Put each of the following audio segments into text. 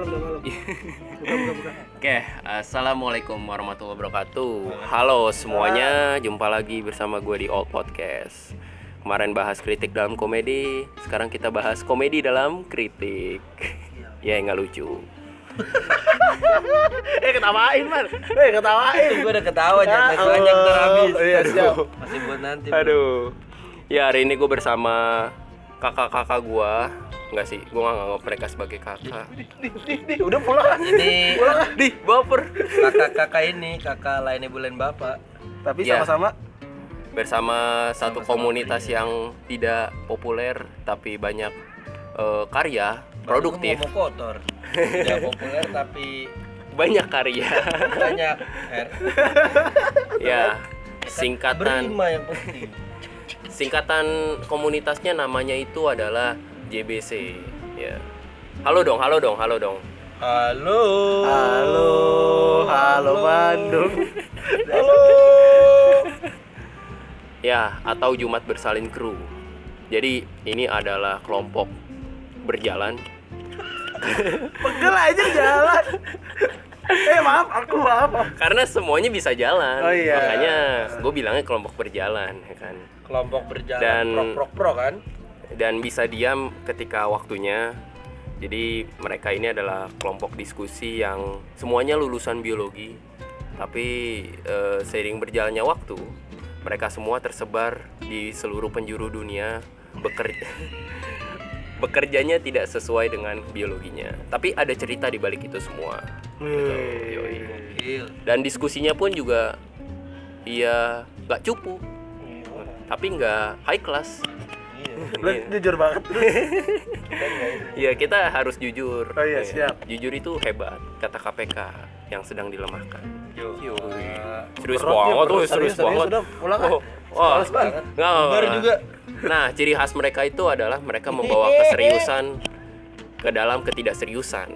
malam, udah malam. Buka, buka, buka. Oke, assalamualaikum warahmatullahi wabarakatuh. Halo semuanya, jumpa lagi bersama gue di Old Podcast. Kemarin bahas kritik dalam komedi, sekarang kita bahas komedi dalam kritik. ya nggak lucu. Eh ketawain man, eh ketawain. gue udah ketawa jangan Ya banyak Allah. ntar habis Iya siap. masih buat nanti Aduh. Ya hari ini gue bersama kakak-kakak gue. Enggak sih, gue nggak nganggap mereka sebagai kakak. Di, di, di, udah pulang. ini Di, baper. kakak-kakak ini kakak lainnya bulan bapak Tapi Ya. sama-sama. Bersama satu komunitas yang tidak populer tapi banyak eh, karya, produktif, Baru ngomong kotor tidak populer tapi banyak karya. banyak R ya, singkatan berlima yang penting singkatan komunitasnya namanya itu adalah JBC ya. Halo dong halo dong halo dong. Halo. Halo, halo Bandung. halo. Ya atau Jumat bersalin kru. Jadi ini adalah kelompok berjalan. Pegel aja jalan. Eh maaf, aku maaf. karena semuanya bisa jalan. Oh, iya. makanya gue bilangnya kelompok berjalan ya kan? Kelompok berjalan Dan- prok prok prok kan dan bisa diam ketika waktunya. Jadi mereka ini adalah kelompok diskusi yang semuanya lulusan biologi tapi eh, seiring berjalannya waktu mereka semua tersebar di seluruh penjuru dunia bekerja bekerjanya tidak sesuai dengan biologinya. Tapi ada cerita di balik itu semua. Gitu, dan diskusinya pun juga iya nggak cupu. Tapi nggak high class Lu jujur banget. Iya kita harus jujur. Oh iya, Ya, siap. Jujur itu hebat kata KPK yang sedang dilemahkan. Yo. Serius banget tuh, serius banget. udah, pulang. Oh, wah, banget. nggak. Baru juga Nah, ciri khas mereka itu adalah mereka membawa keseriusan ke dalam ketidakseriusan.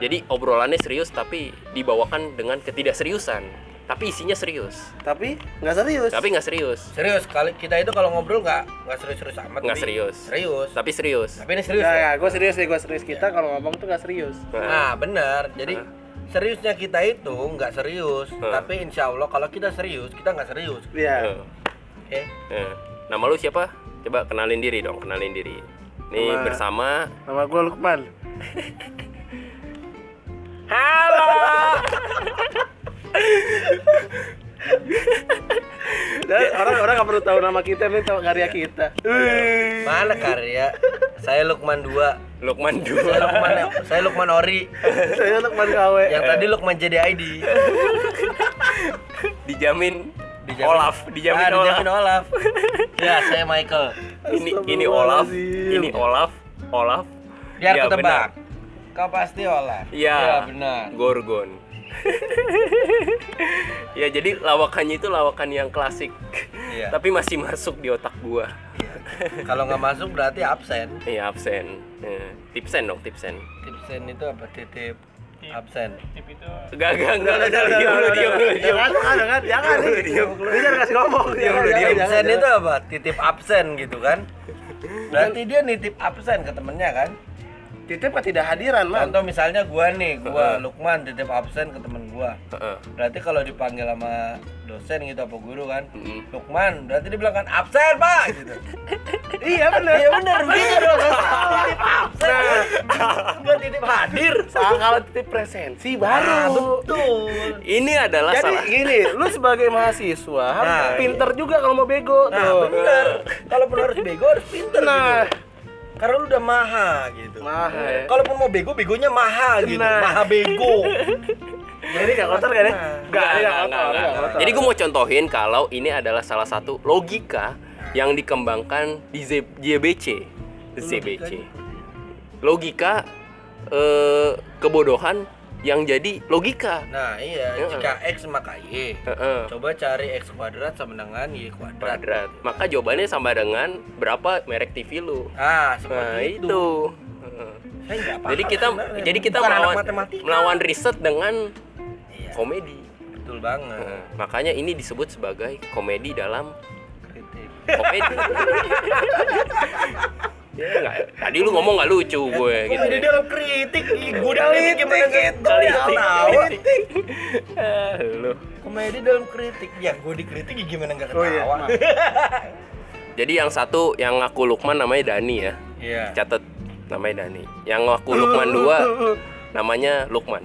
Jadi obrolannya serius tapi dibawakan dengan ketidakseriusan. Tapi isinya serius. Tapi nggak serius. Tapi nggak serius. serius kali kita itu kalau ngobrol nggak nggak serius serius amat Nggak serius. serius Tapi serius. tapi ini serius Ya, ya? ya, gue serius deh, gue serius. Kita kalau ngomong tuh nggak serius. Nah benar, jadi seriusnya kita itu nggak serius, Hmm. tapi insya Allah kalau kita serius kita nggak serius, Iya. Oke? eh. Nama lu siapa? Coba kenalin diri dong, kenalin diri. Nih Nama- bersama Nama gue Lukman. Halo. Dan orang-orang nggak perlu tahu nama kita, nih tahu karya kita. Mana karya? Saya Lukman 2 Lukman Saya 2. Lukman, saya Lukman Ori. Saya Lukman KW. Yang tadi Lukman JDID. Dijamin Dijamin- Olaf, dijamin ah, Olaf. dijamin Olaf. ya, saya Michael. Ini ini Olaf, ini Olaf, Olaf. Biar Ya, ketebak. benar. Kau pasti Olaf. Iya. Ya, benar. Gorgon. ya jadi lawakannya itu lawakan yang klasik. Iya. Tapi masih masuk di otak gua. Kalau nggak masuk berarti absen. Iya absen. Eh, tipsen dong, tipsen. Tipsen itu apa? Titip absen. Enggak, enggak, enggak, enggak, diam lu, diam lu, diam. Jangan, jangan, jangan, jangan. Diam. Dia jangan kasih ngomong. Diam Jangan, diam. Absen itu apa? Titip absen gitu kan? Berarti dia nitip absen ke temennya kan? Titip kan tidak hadiran, man. Contoh misalnya gua nih, gua Lukman titip absen ke temen gua. Heeh. Berarti kalau dipanggil sama dosen gitu apa guru kan, Mm-mm. Lukman, berarti dia bilang kan absen pak gitu. Iya benar. Iya benar begitu dong. Titip absen. Gua titip hadir. Nah, kalau titip presensi baru. betul. Ini adalah Jadi salah. gini, lu sebagai mahasiswa harus Nah, pinter juga kalau mau bego Nah, tuh. bener. Kalaupun harus bego harus pinter Nah, gitu. Karena lu udah maha gitu. Maha, ya. Kalaupun mau bego, begonya maha gitu. Nah. Maha bego. jadi nggak kotor kan ya? Nah. Nggak, Enggak, ini enggak, nggak enggak, kotor, enggak. nggak kotor. Jadi gue mau contohin kalau ini adalah salah satu logika yang dikembangkan di JBC. ZBC. Logika eh, kebodohan yang jadi logika. Nah, iya, Iya. jika X maka Y. Heeh. Coba cari X kuadrat sama dengan Y kuadrat. Kuadrat. Maka jawabannya sama dengan berapa merek TV lu. Ah, Nah, seperti itu. itu. Heeh. Saya paham Jadi kita sebenarnya. jadi kita Bukan melawan melawan riset dengan Iya, komedi. betul banget. Heeh. makanya ini disebut sebagai komedi dalam Kritik. komedi. Ya, nggak. Tadi lu ngomong nggak lucu gue gitu. Komedi dalam kritik, gue udah kritik gimana gitu. Ah, lu. Komedi dalam kritik, ya gue dikritik ya gimana nggak Oh, iya. ketawa? Jadi yang satu yang ngaku Lukman namanya Dani ya. Iya. Catat namanya Dani. Yang ngaku Lukman dua namanya Lukman.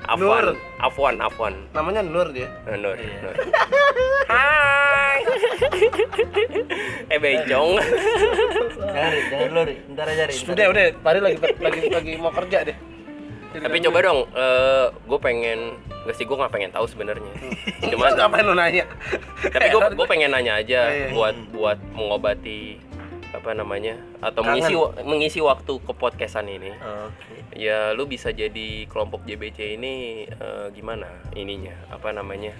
Afwan. Afwan, Afwan. Namanya Nur dia. Eh, Nur, Iya. Nur. Hai. eh bencong. Cari, cari lu, Ri. Ntar aja. Udah, udah, Pari lagi lagi lagi mau kerja deh. Tapi coba dong, gue pengen, gak sih gue nggak pengen tahu sebenarnya. Cuma ngapain lu nanya? tapi gue gue pengen nanya aja Iya, iya. buat buat mengobati apa namanya atau Kangen. mengisi mengisi waktu ke podcastan ini. Oke. Ya lu bisa jadi kelompok JBC ini eh, gimana ininya apa namanya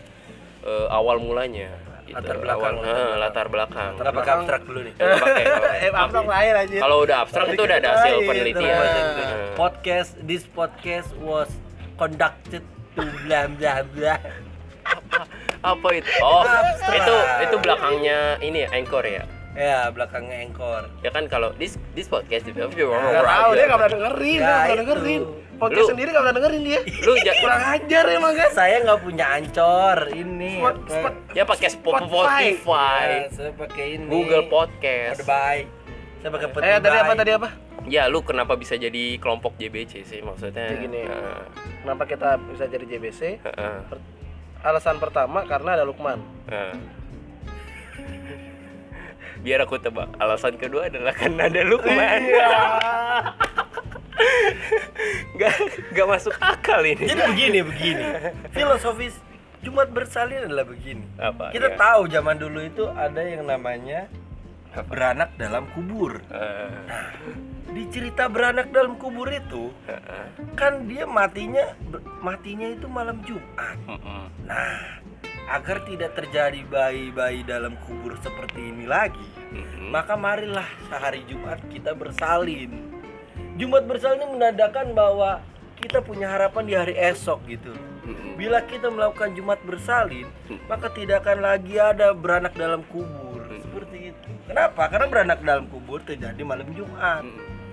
Eh, awal mulanya gitu. Latar belakang, awal, latar eh, belakang. latar belakang. Abstrak dulu nih? Coba pakai, Eh, abstrak lahir aja. Kalau udah abstrak itu udah ada hasil penelitian. nah. Eh. Podcast, this podcast was conducted to blah blah blah. apa itu? Oh, itu itu belakangnya ini ya, anchor ya. Ya, belakangnya engkor. Ya kan kalau this this podcast itu Gak tahu dia gak pernah dengerin, Ya, dia gak pernah dengerin. Podcast Lu- sendiri gak pernah dengerin dia. Lu ja- Kurang ajar emang kan. Saya nggak punya ancor ini. Spot, spot. ya pakai Spo- Spotify. Spotify, Ya, saya pakai ini. Google Podcast. Bye. Saya pakai Eh tadi apa tadi apa? Ya lu kenapa bisa jadi kelompok JBC sih maksudnya? Kayak gini. Kenapa kita bisa jadi JBC? heeh, Alasan pertama karena ada Lukman. Biar aku tebak. Alasan kedua adalah karena ada Lukman. Gak, gak masuk akal ini. Jadi begini begini. Filosofis Jumat bersalin adalah begini. Apa? Kita Ya. tahu zaman dulu itu ada yang namanya beranak dalam kubur. Eh, Di cerita beranak dalam kubur itu heeh, kan dia matinya matinya itu malam Jumat. heeh. Nah, agar tidak terjadi bayi-bayi dalam kubur seperti ini lagi, maka marilah sehari Jumat kita bersalin. Jumat bersalin ini menandakan bahwa kita punya harapan di hari esok gitu. Bila kita melakukan Jumat bersalin, maka tidak akan lagi ada beranak dalam kubur. Seperti itu. Kenapa? Karena beranak dalam kubur terjadi malam Jumat.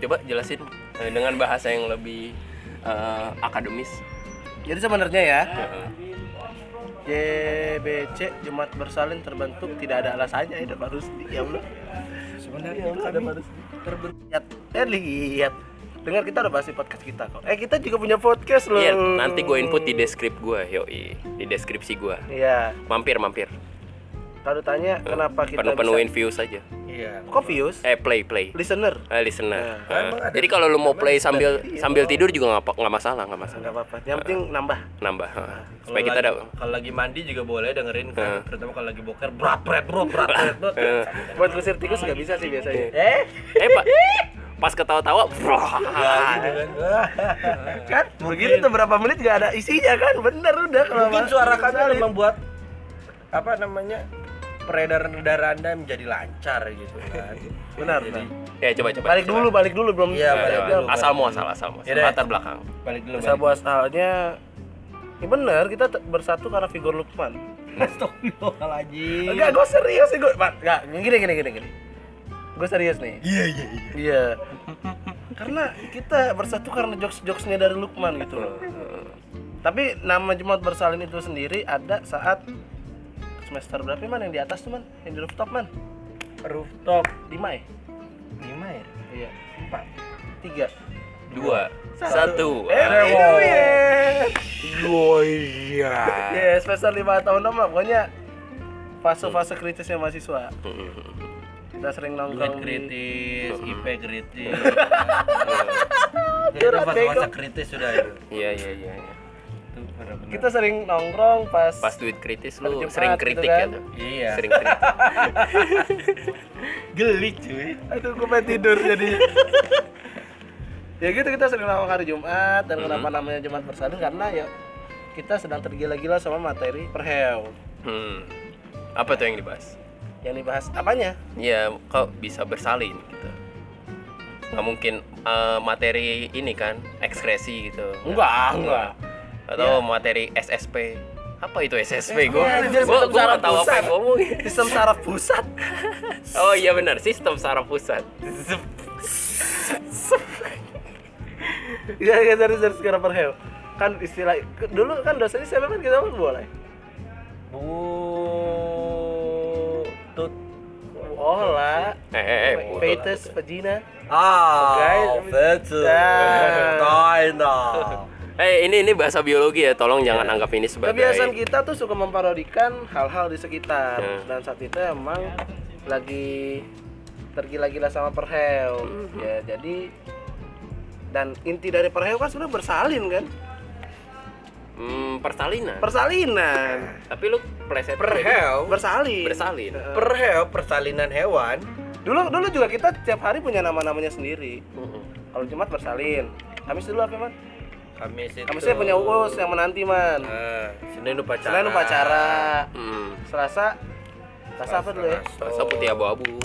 Coba jelasin eh, dengan bahasa yang lebih eh, akademis. Jadi sebenarnya ya. JBC Jumat Bersalin terbentuk tidak ada alasannya itu Pak Rusdi ya Allah. Sebenarnya itu ada Pak Rusdi terbentuk. Lihat, eh lihat. Dengar kita udah pasti podcast kita kok. Eh kita juga punya podcast loh. Iya, nanti gue input di deskrip gue, yoi, di deskripsi gue. Iya. Mampir, mampir. Kalau tanya kenapa kita Penuh penuhin bisa views aja. Iya. Kok views? Eh, play, play. Listener. Eh, listener. Nah, Eh, ada- jadi kalau lu mau play sambil Iya. sambil tidur juga nggak nggak masalah, nggak masalah. Enggak apa-apa. Yang penting nambah. Nambah. eh. Kalau Supaya kita lagi, ada kalau lagi mandi juga boleh dengerin kan, Heeh. terutama kalau lagi boker berat berat bro berat berat bro. Eh, Buat kusir tikus nggak bisa sih biasanya. Eh, eh Pak, pas ketawa-tawa, bro. gitu kan. Kan? Begitu tuh berapa menit gak ada isinya kan? Bener udah kalau Mungkin Mas- suara kami membuat apa namanya peredaran darah anda menjadi lancar gitu kan. Benar, Jadi, benar. Ya coba coba. Balik coba. dulu, balik dulu belum. Iya, Eh, balik dulu. Asal muasal, asal muasal. Yaudah. Latar belakang. balik dulu. Asal muasalnya Ya bener, kita bersatu karena figur Lukman. Astagfirullahaladzim. Enggak, gue serius sih gue. Enggak, gini gini gini gini. Gue serius nih. Iya iya iya. Iya. karena kita bersatu karena jokes-jokesnya dari Lukman gitu loh. Tapi nama Jumat Bersalin itu sendiri ada saat semester berapa man yang di atas tuh man? Yang di rooftop man? Rooftop Lima ya? lima ya. Iya. Empat. Tiga. Dua, satu. Eh, Ah. itu ya. Oh iya. Ya, semester lima tahun enam lah. Pokoknya fase-fase kritisnya mahasiswa. Kita sering Duit nongkrong di kritis, IP kritis. itu Curhat, masa-masa bego. kritis sudah itu. Iya iya iya. iya. Itu benar-benar. kita sering nongkrong pas, Pas duit kritis lu Jumat sering gitu kritik kan. ya tuh. Iya. Sering kritik. Geli cuy. aduh gue pengen tidur jadi ya gitu kita sering nongkrong hari Jumat dan kenapa namanya Jumat Bersalin karena ya kita sedang tergila-gila sama materi perhel Hmm. Apa tuh yang dibahas? yang dibahas apanya? Ya kok bisa bersalin gitu. Nggak mungkin uh, materi ini kan ekskresi gitu. Enggak enggak, enggak. atau ya. materi SSP apa itu SSP eh, gue ya, gue gua nggak tahu apa yang ngomong. Sistem saraf pusat? Oh iya benar sistem saraf pusat. Ya ya dari dari sekarang per kan istilah dulu kan dosennya siapa kan kita boleh? Bu tut Oh lah. Eh, eh, eh, Fetus, vagina. ah Nah. Nah, nah. Eh, ini ini bahasa biologi ya. Tolong jangan anggap ini sebagai Kebiasaan kita tuh suka memparodikan hal-hal di sekitar Hmm. dan saat itu emang lagi tergila-gila sama perheo. Ya, jadi dan inti dari perheo kan sebenarnya bersalin kan? Hmm, persalinan. Persalinan. Tapi lu pleset perheo Bersalin. Bersalin. Heeh. perheo persalinan hewan Dulu dulu juga kita tiap hari punya nama-namanya sendiri. Mm-mm. Kalau Jumat bersalin. Kamis dulu apa, Man? Kamis itu Kamisnya punya uus yang menanti, Man. Nah, Senin upacara Senin upacara. Hmm. Selasa Selasa apa dulu ya? Selasa putih abu-abu.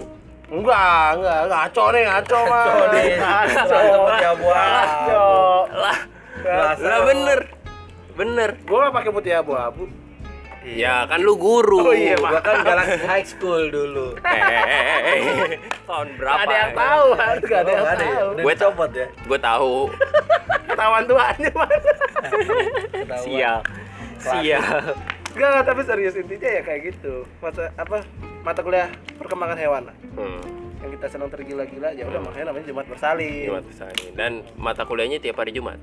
Enggak, enggak, ngaco nih, ngaco mah. Ngaco nih. Ngaco. Selasa putih abu-abu. Ngaco. Lah, lah bener. Bener. Gua nggak pakai putih abu-abu. Ya, kan lu guru. Oh iya, Gua kan Galaxy High School dulu. Eh, eh, eh, eh, eh. Tahun berapa? Nggak ada yang tahu, kan? Nggak ada Oh, yang ya? tahu. Gue dicopot ya. Gue tahu. Ketahuan tuanya. Ketahuan. Sial. Sial. Enggak, enggak, tapi serius intinya ya kayak gitu. Mata apa? Mata kuliah perkembangan hewan lah. Hmm. Yang kita senang tergila-gila, ya udah makanya namanya Jumat bersalin. Jumat Besari. Dan mata kuliahnya tiap hari Jumat.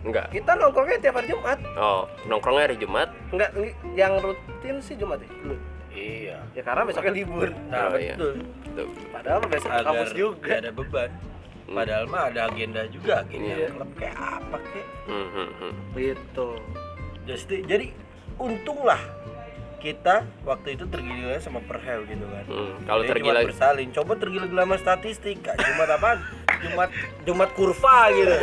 Enggak. Kita nongkrongnya tiap hari Jumat. Oh, nongkrongnya hari Jumat. Enggak, yang rutin sih Jumat ya. dulu. Iya. Ya karena besoknya libur. Nah, Oh, iya. betul. Tuh. Padahal besok Agar kampus juga. ada beban. Padahal mah ada agenda juga, agenda Iya. klub kayak apa kek. Hmm, hmm, hmm. Gitu. Jadi, jadi untunglah kita waktu itu tergila sama perhel gitu kan. Hmm, Kalau Jadi tergila bersalin, coba tergila-gila sama statistik. Kak. Jumat apa? Jumat Jumat kurva gitu.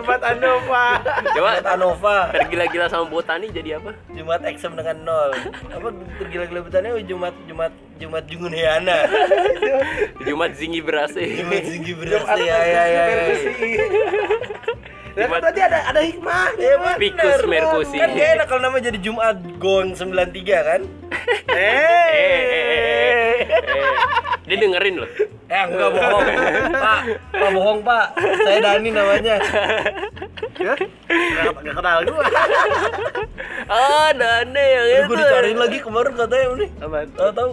Jumat Andova. Coba Jumat Anova. tergila-gila sama botani jadi apa? Jumat eksem dengan nol. Apa tergila-gila betanya Jumat Jumat Jumat Jungun Heana. Jumat zingi berase. Jumat Zinggi Jumat berasa ya ya ya. Merkusi. Ya kan tadi ada ada hikmahnya, Ya, Mas. Vicus Mercusi. Kan gak enak kalau namanya jadi Jumat Gong 93 kan? Eh, eh, eh, eh, eh. Dia dengerin loh. Eh enggak bohong. Pak, Pak bohong, Pak. Saya Dani namanya. Ya? Nggak nggak kenal gua. Ah, Dane yang itu. Gue dicariin lagi kemarin katanya nih. Apaan? Tahu tahu.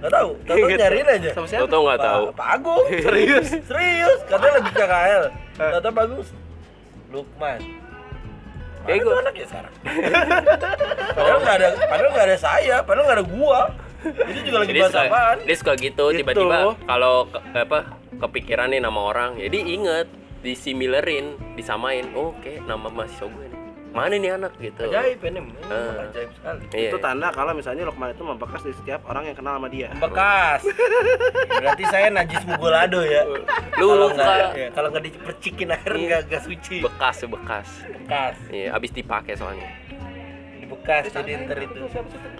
Enggak tahu. Tahu tahu nyariin aja. Sama siapa? Toto nggak tahu. Pak, Agung. Serius? Serius. Katanya lagi KKL. Kata Pak Agung. Lukman. Kayak gua- gue anak ya sekarang. padahal nggak ada, padahal nggak ada saya, padahal nggak ada gua. Ini juga lagi bahas suka, apaan? dia suka gitu Gitu. tiba-tiba kalau ke- apa kepikiran nih nama orang jadi inget disimilerin disamain oh, oke nama mahasiswa gue nih mana nih anak gitu Ajaib ini, Ah. ajaib sekali. Iya. Itu tanda kalau misalnya Lukman itu membekas di setiap orang yang kenal sama dia. Bekas. Berarti saya najis mugolado ya. lu Kalau nggak ya, kalau nggak dipercikin air Iya. nggak nggak suci. bekas bekas Bekas. iya abis dipakai soalnya Bekas jadi ntar itu.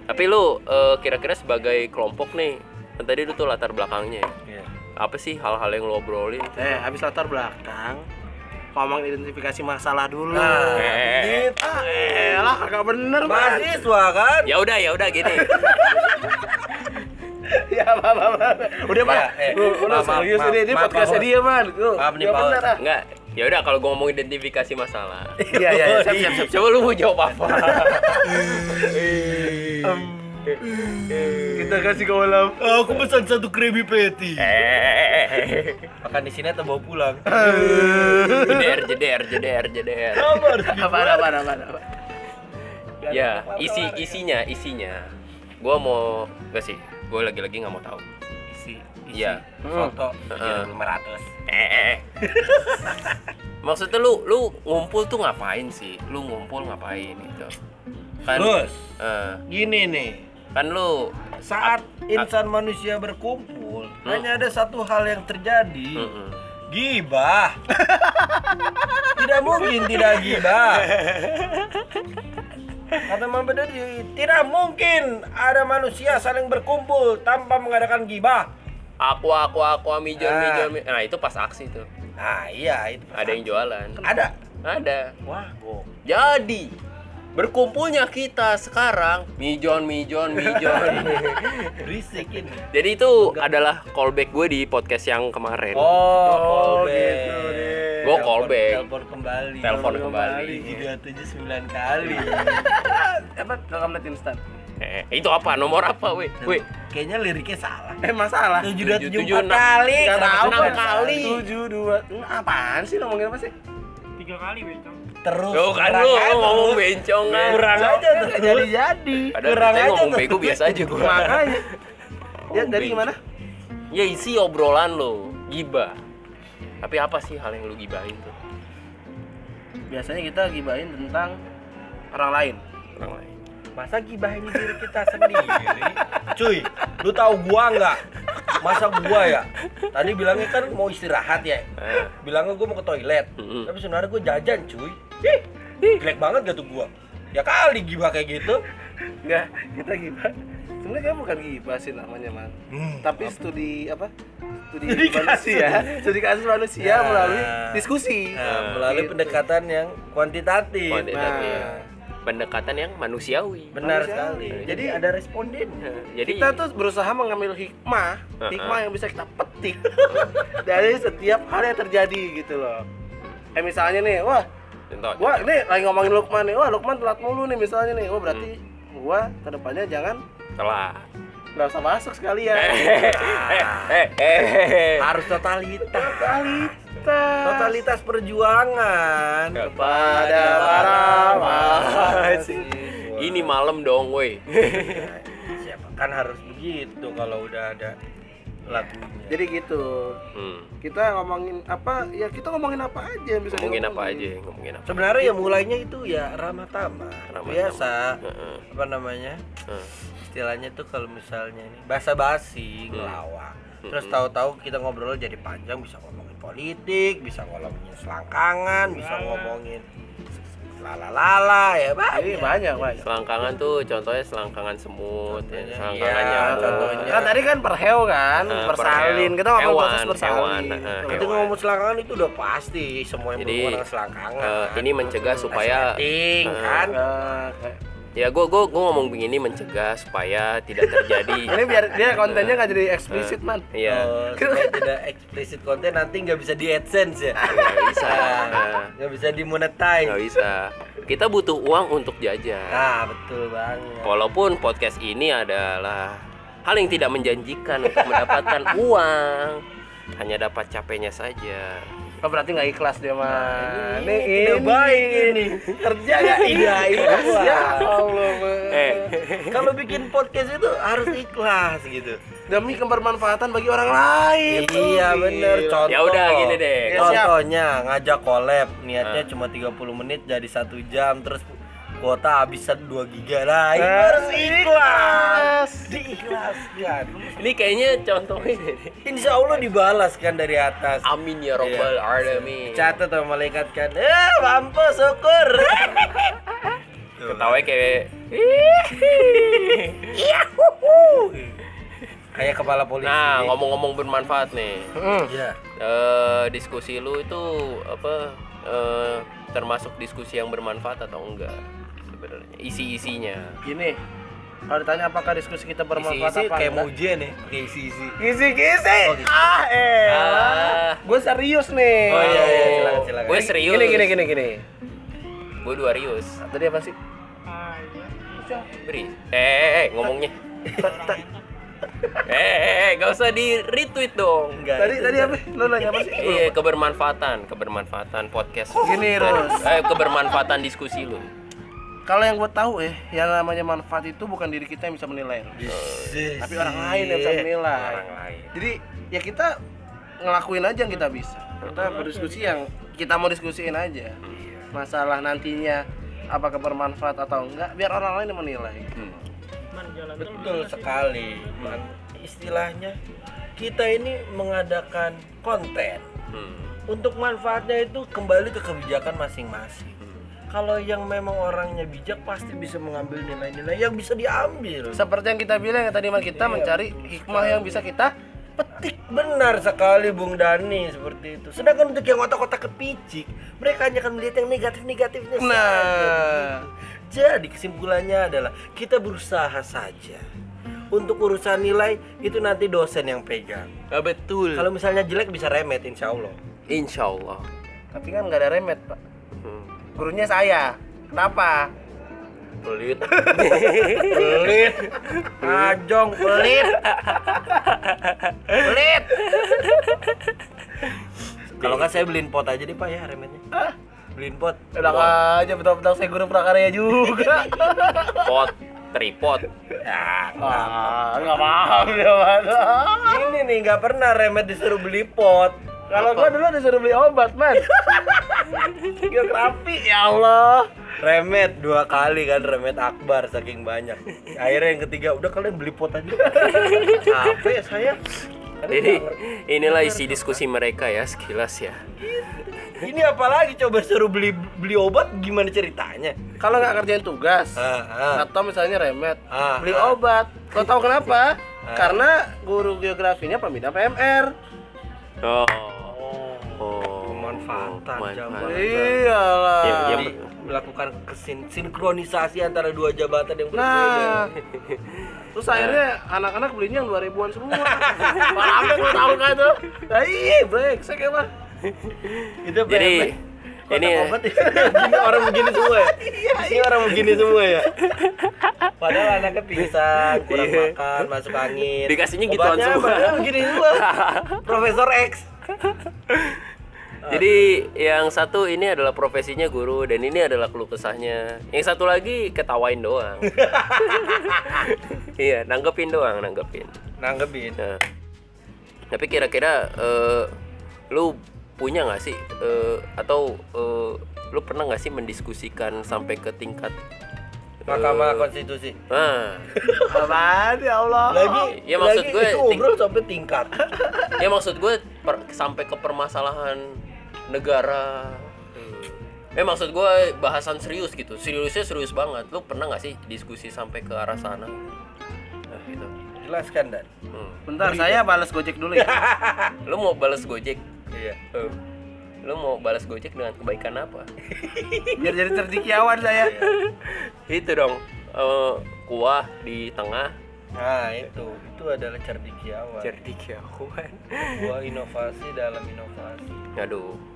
tapi lu eh, kira-kira sebagai kelompok nih kan tadi lu tuh latar belakangnya ya. Iya. apa sih hal-hal yang lo obrolin Eh, habis latar belakang ngomong identifikasi masalah dulu. Nah, Eh. gitu. Ah, elah kagak bener. Mahasiswa kan? ya udah ya udah gini ya, apa, apa, apa. Udah, Man. Ya, eh, Lu, lu maaf, serius ini, ini podcastnya dia, Man. Lu, Maaf nih, nggak Pak. ah. enggak ya udah kalau gue ngomong identifikasi masalah Iya, iya, iya. Siap, siap, siap. coba lu mau jawab apa Kita kasih ke Olam. Aku pesan satu Krabby Patty. eh Makan di sini atau bawa pulang? jeder jeder jeder jeder Apa, apa, apa, apa. ya isi isinya isinya gue mau gak sih gue lagi-lagi nggak mau tahu isi Iya. foto Heeh. lima ratus. Eh, eh. maksudnya lu lu ngumpul tuh ngapain sih? Lu ngumpul ngapain gitu? Kan Terus eh, gini nih. Kan lu saat insan manusia berkumpul hanya ada satu hal yang terjadi. Mm-mm. gibah. Tidak mungkin tidak gibah. Kata Muhammad tidak mungkin ada manusia saling berkumpul tanpa mengadakan gibah aku aku aku mijon Ah. mijon mi- nah itu pas aksi tuh nah iya itu ada yang jualan ada ada wah gok jadi berkumpulnya kita sekarang mijon mijon mijon berisik ini jadi itu adalah callback gue di podcast yang kemarin oh, Oh, callback. gitu. Gua callback. Telepon kembali. Telepon kembali. Tiga tujuh sembilan kali. apa rekam instan Eh, itu apa? Nomor apa, weh? Weh, Kayaknya liriknya salah. eh masalah Tujuh dua tujuh tujuh, empat enam. kali. Nggak Kenapa tahu enam kali? tujuh dua Hmm, apaan sih ngomongin apa sih tiga kali bencong Terus. Tuh kan lu ngomong bencong kan. Kurang aja terus. jadi jadi Ada kurang aja ngomong tuh. bego biasa aja gua. makanya ya dari gimana Ya isi obrolan lo, gibah. Tapi apa sih hal yang lu gibahin tuh? biasanya kita gibahin tentang orang lain Orang lain. Masa gibahin diri kita sendiri? Cuy, lu tahu gua nggak? Masa gua ya? Tadi bilangnya kan mau istirahat ya. Bilangnya gua mau ke toilet. Tapi sebenarnya gua jajan, cuy. Ih, jelek banget gak tuh gua? Ya kali gibah kayak gitu. enggak kita gibah sebenarnya kan bukan gibah sih namanya man Hmm, tapi studi apa studi, Studi manusia studi kasus manusia Nah. melalui diskusi Nah, melalui Gitu. pendekatan yang kuantitatif. Kuantitatif. Nah. Pendekatan yang manusiawi. Benar Manusiawi. sekali. Jadi- Jadi ada responden. Jadi kita tuh berusaha mengambil hikmah hikmah yang bisa kita petik dari setiap hal yang terjadi gitu loh eh misalnya nih wah contoh. gua ini lagi ngomongin Lukman nih wah Lukman telat mulu nih misalnya nih wah berarti gua ke depannya jangan telah. nggak usah masuk sekalian Eh, eh, eh. Harus totalitas. totalitas Totalitas perjuangan Kepada para mahasiswa. Ini malam dong, woi. Siapa kan harus begitu kalau udah ada lagunya. jadi gitu Hmm. kita ngomongin apa ya kita ngomongin apa aja yang bisa Ngomongin apa aja, ngomongin apa. Sebenarnya ya mulainya itu ya ramah tamah. Ramah Biasa. Heeh. Apa namanya? Heeh. Istilahnya tuh kalau misalnya ini basa-basi, ngelawak. Terus Hmm. tahu-tahu kita ngobrol jadi panjang bisa ngomongin politik, bisa ngomongin selangkangan, bisa ngomongin lala-lala ya Ini banyak. banyak banyak Selangkangan tuh contohnya selangkangan semut, ya. Contohnya, selangkangan iya, nyamuk. contohnya. kan tadi kan perheo kan bersalin perheo. kita ngomong Hewan, proses bersalin hewan, Kalau Kita hewan. ngomong selangkangan itu udah pasti semua yang Jadi, berhubungan selangkangan. Eh, ini mencegah supaya Setting, Eh, kan. Kayak- ya gue gue gue ngomong begini mencegah supaya tidak terjadi. Ini biar dia kontennya nggak jadi eksplisit man. iya. Oh, supaya tidak eksplisit konten nanti nggak bisa di adsense ya? Nggak bisa. Nggak bisa. Dimonetize. Nggak bisa. Kita butuh uang untuk jajan nah betul banget. Walaupun podcast ini adalah hal yang tidak menjanjikan untuk mendapatkan uang. Hanya dapat capeknya saja oh, berarti nggak ikhlas dia mah. Ini ini tidak baik ini kerja nggak? Tidak ikhlas. ya Allah eh. Kalau bikin podcast itu harus ikhlas gitu. Demi kebermanfaatan bagi orang lain. Iya bener. contoh. Ya udah, gini deh. Ya, contohnya ngajak collab. Niatnya Ah. cuma 30 menit jadi satu jam. Terus kuota habis 2 giga lah. Itu Eh, harus ikhlas. diikhlaskan. Ini kayaknya contohnya. Insya Allah dibalas kan dari atas. Amin ya robbal Iya. alamin. Catat sama malaikat kan. Eh mampu syukur. Ketawa kayak kayak kepala polisi. Nah ngomong-ngomong bermanfaat nih. Hmm. ya eh diskusi lu itu apa eh, termasuk diskusi yang bermanfaat atau enggak sebenarnya isi-isinya gini kalau ditanya apakah diskusi kita bermanfaat isi-isi apa kayak mau ujian ya kayak isi-isi Kisi-kisi. Oh, gitu. Ah, eh. Ah. Gue serius nih. Oh, iya, iya, silakan, silakan. gue serius Gini gini gini gini. gue dua rius Tadi apa sih? ah iya beri eh, eh, eh ngomongnya eh, eh, eh gak usah di retweet dong Enggak, Tadi tadi apa? Lo nanya apa sih? Iya kebermanfaatan kebermanfaatan podcast Gini, Rus. eh kebermanfaatan diskusi lu Kalau yang gue tahu eh, yang namanya manfaat itu bukan diri kita yang bisa menilai, Isi. tapi orang lain yang bisa menilai. orang lain Jadi ya kita ngelakuin aja yang kita bisa. Kita berdiskusi yang kita mau diskusiin aja. Masalah nantinya apakah bermanfaat atau enggak, biar orang lain yang menilai. man jalan tol betul sekali Man. istilahnya kita ini mengadakan konten hmm. untuk manfaatnya itu kembali ke kebijakan masing-masing kalau yang memang orangnya bijak pasti bisa mengambil nilai-nilai yang bisa diambil. Seperti yang kita bilang ya tadi Mas, kita Iya, mencari hikmah yang bisa kita petik. Benar sekali Bung Dani seperti itu. Sedangkan untuk yang otak-otak kepicik mereka hanya akan melihat yang negatif-negatifnya saja. Nah, jadi kesimpulannya adalah kita berusaha saja. Untuk urusan nilai itu nanti dosen yang pegang. Ah, betul. Kalau misalnya jelek bisa remet insya Allah. Insya Allah. Tapi kan nggak ada remet, Pak. Gurunya saya. Kenapa? Pelit. pelit. Ajong pelit. Pelit. Kalau nggak saya beliin pot aja deh Pak ya remetnya. Beliin pot. Enak aja betul-betul saya guru prakarya juga. pot tripod Ah, nggak paham ya, Mas. Ini nih nggak pernah remet disuruh beli pot. Kalau gua dulu disuruh beli obat, man. Geografi, ya Allah. Remet dua kali kan remet akbar saking banyak. Akhirnya yang ketiga udah kalian beli pot aja. Capek saya. jadi inilah isi diskusi mereka ya sekilas ya Ini apalagi coba suruh beli beli obat gimana ceritanya? Kalau nggak kerjain tugas, Ah, ah. atau misalnya remet, Ah, beli ah. obat. Kau tahu kenapa? Ah. Karena guru geografinya pemindah PMR. oh manfaat. jabatan. Iyalah. Ya, ya, Jadi melakukan kesin sinkronisasi antara dua jabatan yang berbeda. Nah, terus akhirnya anak-anak belinya yang 2000-an semua. Parah lu tahu kan itu? Nah, iya, brengsek emang. itu jadi ini ya. Orang begini semua ya. Ini orang begini semua ya. Padahal anaknya pingsan, kurang Iya. makan, masuk angin. Dikasihnya gituan Obatnya semua. padahal begini semua. Profesor X. Jadi yang satu ini adalah profesinya guru dan ini adalah keluh kesahnya. Yang satu lagi ketawain doang. iya, nanggepin doang, nanggepin. Nanggepin. Nah, tapi kira-kira eh, lu punya nggak sih eh, atau eh, lu pernah nggak sih mendiskusikan sampai ke tingkat Mahkamah Konstitusi. ah Apaan ya Allah? Lagi, Ya, maksud lagi gue itu ting- ngobrol sampai tingkat. ya maksud gue per- sampai ke permasalahan negara. Eh maksud gue bahasan serius gitu. Seriusnya serius banget. Lu pernah nggak sih diskusi sampai ke arah sana? Nah, gitu. Jelaskan dan. Hmm. Bentar, saya balas Gojek dulu ya. lu mau balas gojek? Iya. Eh, lu mau balas gojek dengan kebaikan apa? Biar jadi cerdikiawan saya. itu dong. Eh, kuah di tengah. Nah, itu. Itu adalah cerdikiawan. cerdikiawan Sebuah inovasi dalam inovasi. aduh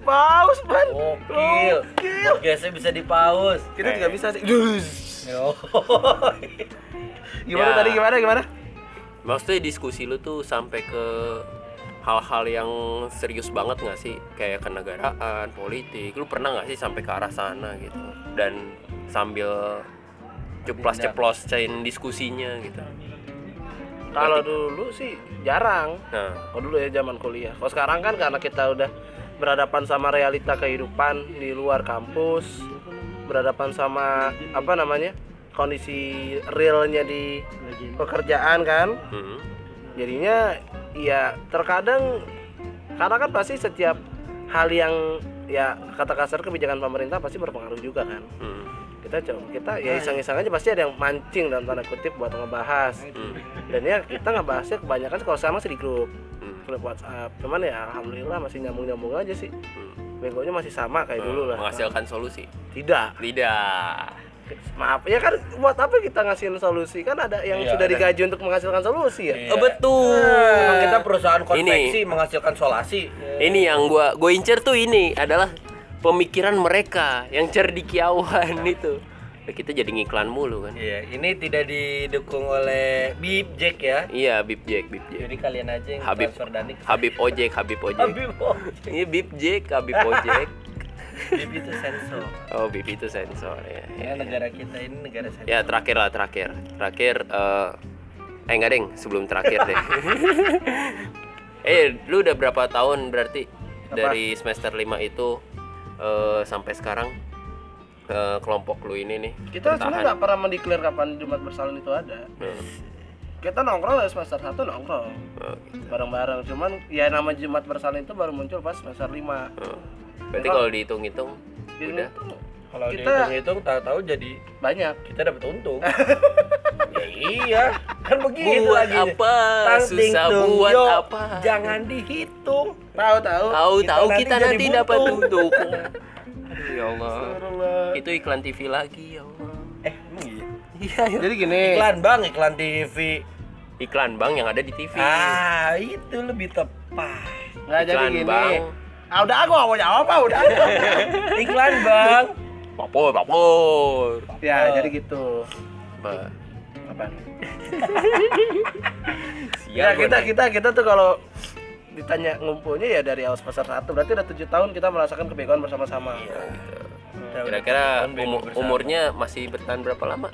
Paus, man. Gokil. Podcastnya bisa dipaus. Kita juga bisa sih. Dus. Gimana Ya. tadi gimana gimana? maksudnya diskusi lu tuh sampai ke hal-hal yang serius banget nggak sih kayak kenegaraan politik lu pernah nggak sih sampai ke arah sana gitu dan sambil ceplos ceplosin diskusinya gitu Kalau dulu sih jarang. nah Oh dulu ya zaman kuliah. Kalau sekarang kan karena kita udah berhadapan sama realita kehidupan di luar kampus, berhadapan sama apa namanya kondisi realnya di pekerjaan kan, hmm. jadinya ya terkadang karena kan pasti setiap hal yang ya kata kasar kebijakan pemerintah pasti berpengaruh juga kan. Hmm. Kita coba kita ya iseng-iseng aja pasti ada yang mancing dalam tanda kutip buat ngebahas. Hmm. Dan ya kita ngebahasnya kebanyakan kalau sama sih di grup Hmm. grup WhatsApp cuman ya alhamdulillah masih nyambung nyambung aja sih Hmm. begonya masih sama kayak dulu lah menghasilkan solusi tidak tidak maaf ya kan buat apa kita ngasihin solusi kan ada yang Iya, sudah ada. digaji untuk menghasilkan solusi ya Iya. Oh, betul Emang kita perusahaan Ini. konveksi menghasilkan solasi. ini yang gua gue incer tuh ini adalah pemikiran mereka yang cerdikiawan itu. Nah, kita jadi ngiklan mulu kan. Iya, ini tidak didukung oleh Bip Jack ya. iya Bib Jack Bib Jack. Jadi kalian aja yang Habib transfer Habib Ojek Habib Ojek. Habib. Oh, ini Bib Jack Habib Ojek. Bip itu sensor. oh Bib itu sensor ya, ya, Ya, ya. negara kita ini negara sensor. Ya, terakhir lah terakhir. Terakhir eh eh enggak deng. Sebelum terakhir deh eh lu udah berapa tahun berarti dari semester 5 itu eh sampai sekarang eh, kelompok lu ini nih kita sebenarnya nggak pernah mendeklar kapan Jumat bersalin itu ada Hmm. kita nongkrong dari semester 1 nongkrong Oh, gitu. bareng-bareng cuman ya nama Jumat bersalin itu baru muncul pas semester 5 Oh. berarti kalau dihitung-hitung udah Kalau Kita- dihitung-hitung tahu-tahu jadi banyak kita dapat untung. ya iya, kan begitu Buat lagi. apa? Susah tung, buat yo. apa? Jangan dihitung. Tahu-tahu tahu-tahu nanti kita jadi nanti buntung. dapat untung aduh ya Allah Astagfirullah. itu iklan TV lagi ya Allah Eh, emang iya. iya ya. jadi gini Iklan bang, iklan TV. iklan bang yang ada di TV Ah, itu lebih tepat. nggak jadi iklan gini bang Ah, udah aku mau jawab apa udah. Iklan bang. Papor, papor. ya, jadi gitu. Apa? Apa? Ya kita kita kita tuh kalau ditanya ngumpulnya ya dari awal semester satu berarti udah tujuh tahun kita merasakan kebegoan bersama-sama. Kira-kira Tahun bego umu- bersama. umurnya masih bertahan berapa lama?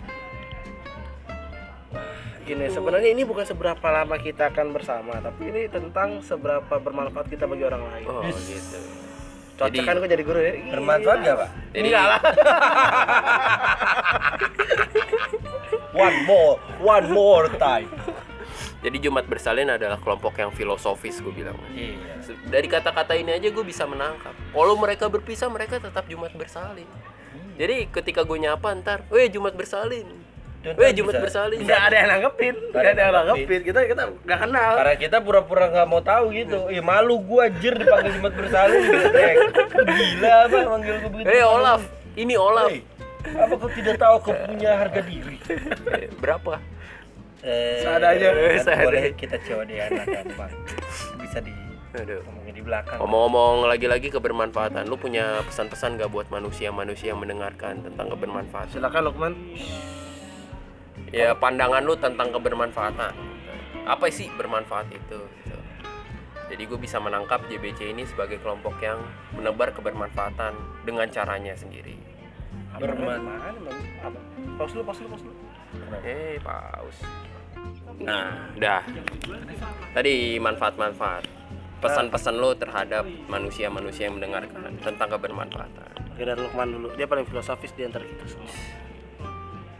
Gini sebenarnya ini bukan seberapa lama kita akan bersama, tapi ini tentang seberapa bermanfaat kita bagi orang lain. Oh gitu. Cocok jadi- kan gue jadi guru ya? Bermanfaat gak pak? Jadi Enggak lah. One more, one more time. Jadi Jumat bersalin adalah kelompok yang filosofis gue bilang. Iya. Dari kata-kata ini aja gue bisa menangkap. Kalau mereka berpisah mereka tetap Jumat bersalin. Jadi ketika gue nyapa ntar, weh Jumat bersalin. Weh Jumat bisa- bersalin. Enggak ada yang nanggepin, enggak ada yang nanggepin. Kita kita enggak kenal. Karena kita pura-pura nggak mau tahu gitu. Ih malu gua jir dipanggil Jumat bersalin. Gila apa manggil gua begitu. Eh Olaf, ini Olaf. Hei, apa kau tidak tahu kau punya harga diri? Eh, Berapa? Eh, Seadanya. kan boleh kita COD-an kan, Bang. Bisa di Aduh. ngomongin di belakang. Ngomong-ngomong lagi-lagi kebermanfaatan, lu punya pesan-pesan gak buat manusia-manusia yang mendengarkan tentang kebermanfaatan? Silakan Lukman. Ya pandangan lu tentang kebermanfaatan. Apa sih bermanfaat itu? Gitu. Jadi gue bisa menangkap JBC ini sebagai kelompok yang menebar kebermanfaatan dengan caranya sendiri. Berman- Mana emang? Apa? Pause lu, pause lu, pause lu. Eh, paus. Nah, dah. Tadi manfaat-manfaat. Pesan-pesan lo terhadap manusia-manusia yang mendengarkan tentang kebermanfaatan. Oke dari Lukman dulu. Dia paling filosofis di antara kita semua.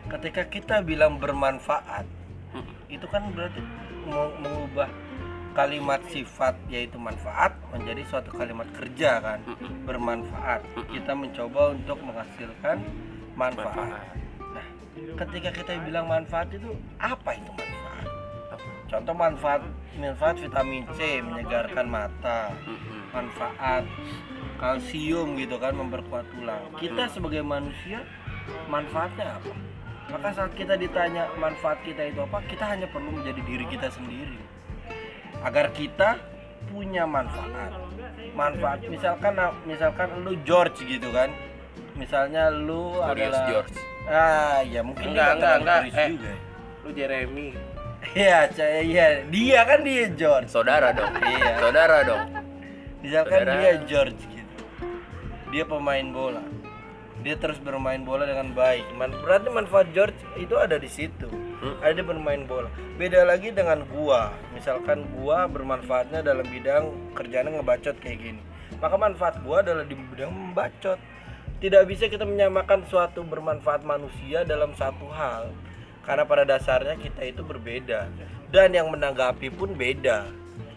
Ketika kita bilang bermanfaat, Hmm. itu kan berarti mau mengubah kalimat sifat yaitu manfaat menjadi suatu kalimat kerja kan Mm-mm. bermanfaat kita mencoba untuk menghasilkan manfaat ketika kita bilang manfaat itu apa itu manfaat? Contoh manfaat manfaat vitamin C menyegarkan mata manfaat kalsium gitu kan memperkuat tulang. Kita sebagai manusia manfaatnya apa? Maka saat kita ditanya manfaat kita itu apa kita hanya perlu menjadi diri kita sendiri. Agar kita punya manfaat. Manfaat misalkan misalkan lu George gitu kan. Misalnya lu Curious adalah George. Ah ya mungkin Enggak, enggak, enggak. Eh. juga Lu Jeremy. Iya, saya iya. Dia kan dia George. Saudara dong. Iya. Saudara dong. Misalkan Saudara. dia George gitu. Dia pemain bola. Dia terus bermain bola dengan baik. Man- berarti manfaat George itu ada di situ. Hmm. Ada bermain bola. Beda lagi dengan gua. Misalkan gua bermanfaatnya dalam bidang kerjanya ngebacot kayak gini. Maka manfaat gua adalah di bidang membacot. Tidak bisa kita menyamakan suatu bermanfaat manusia dalam satu hal. Karena pada dasarnya kita itu berbeda dan yang menanggapi pun beda.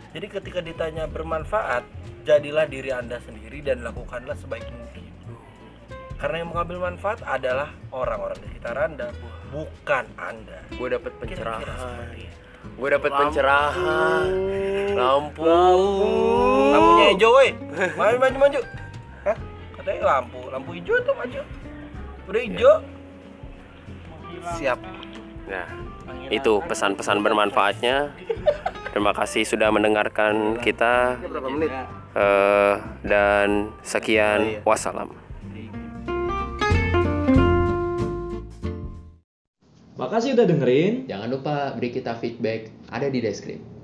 Jadi ketika ditanya bermanfaat, jadilah diri Anda sendiri dan lakukanlah sebaik mungkin. Karena yang mengambil manfaat adalah orang-orang di sekitar Anda, bukan Anda. Gue dapet pencerahan. Gue dapet pencerahan. Lampu. Lampunya hijau, woi. Maju maju maju. Lampu, lampu hijau tuh maju. Udah hijau. Siap. Nah, itu pesan-pesan bermanfaatnya. Terima kasih sudah mendengarkan kita. Ini berapa menit? Eh, dan sekian. Wassalam. Makasih udah dengerin. Jangan lupa beri kita feedback, ada di deskripsi.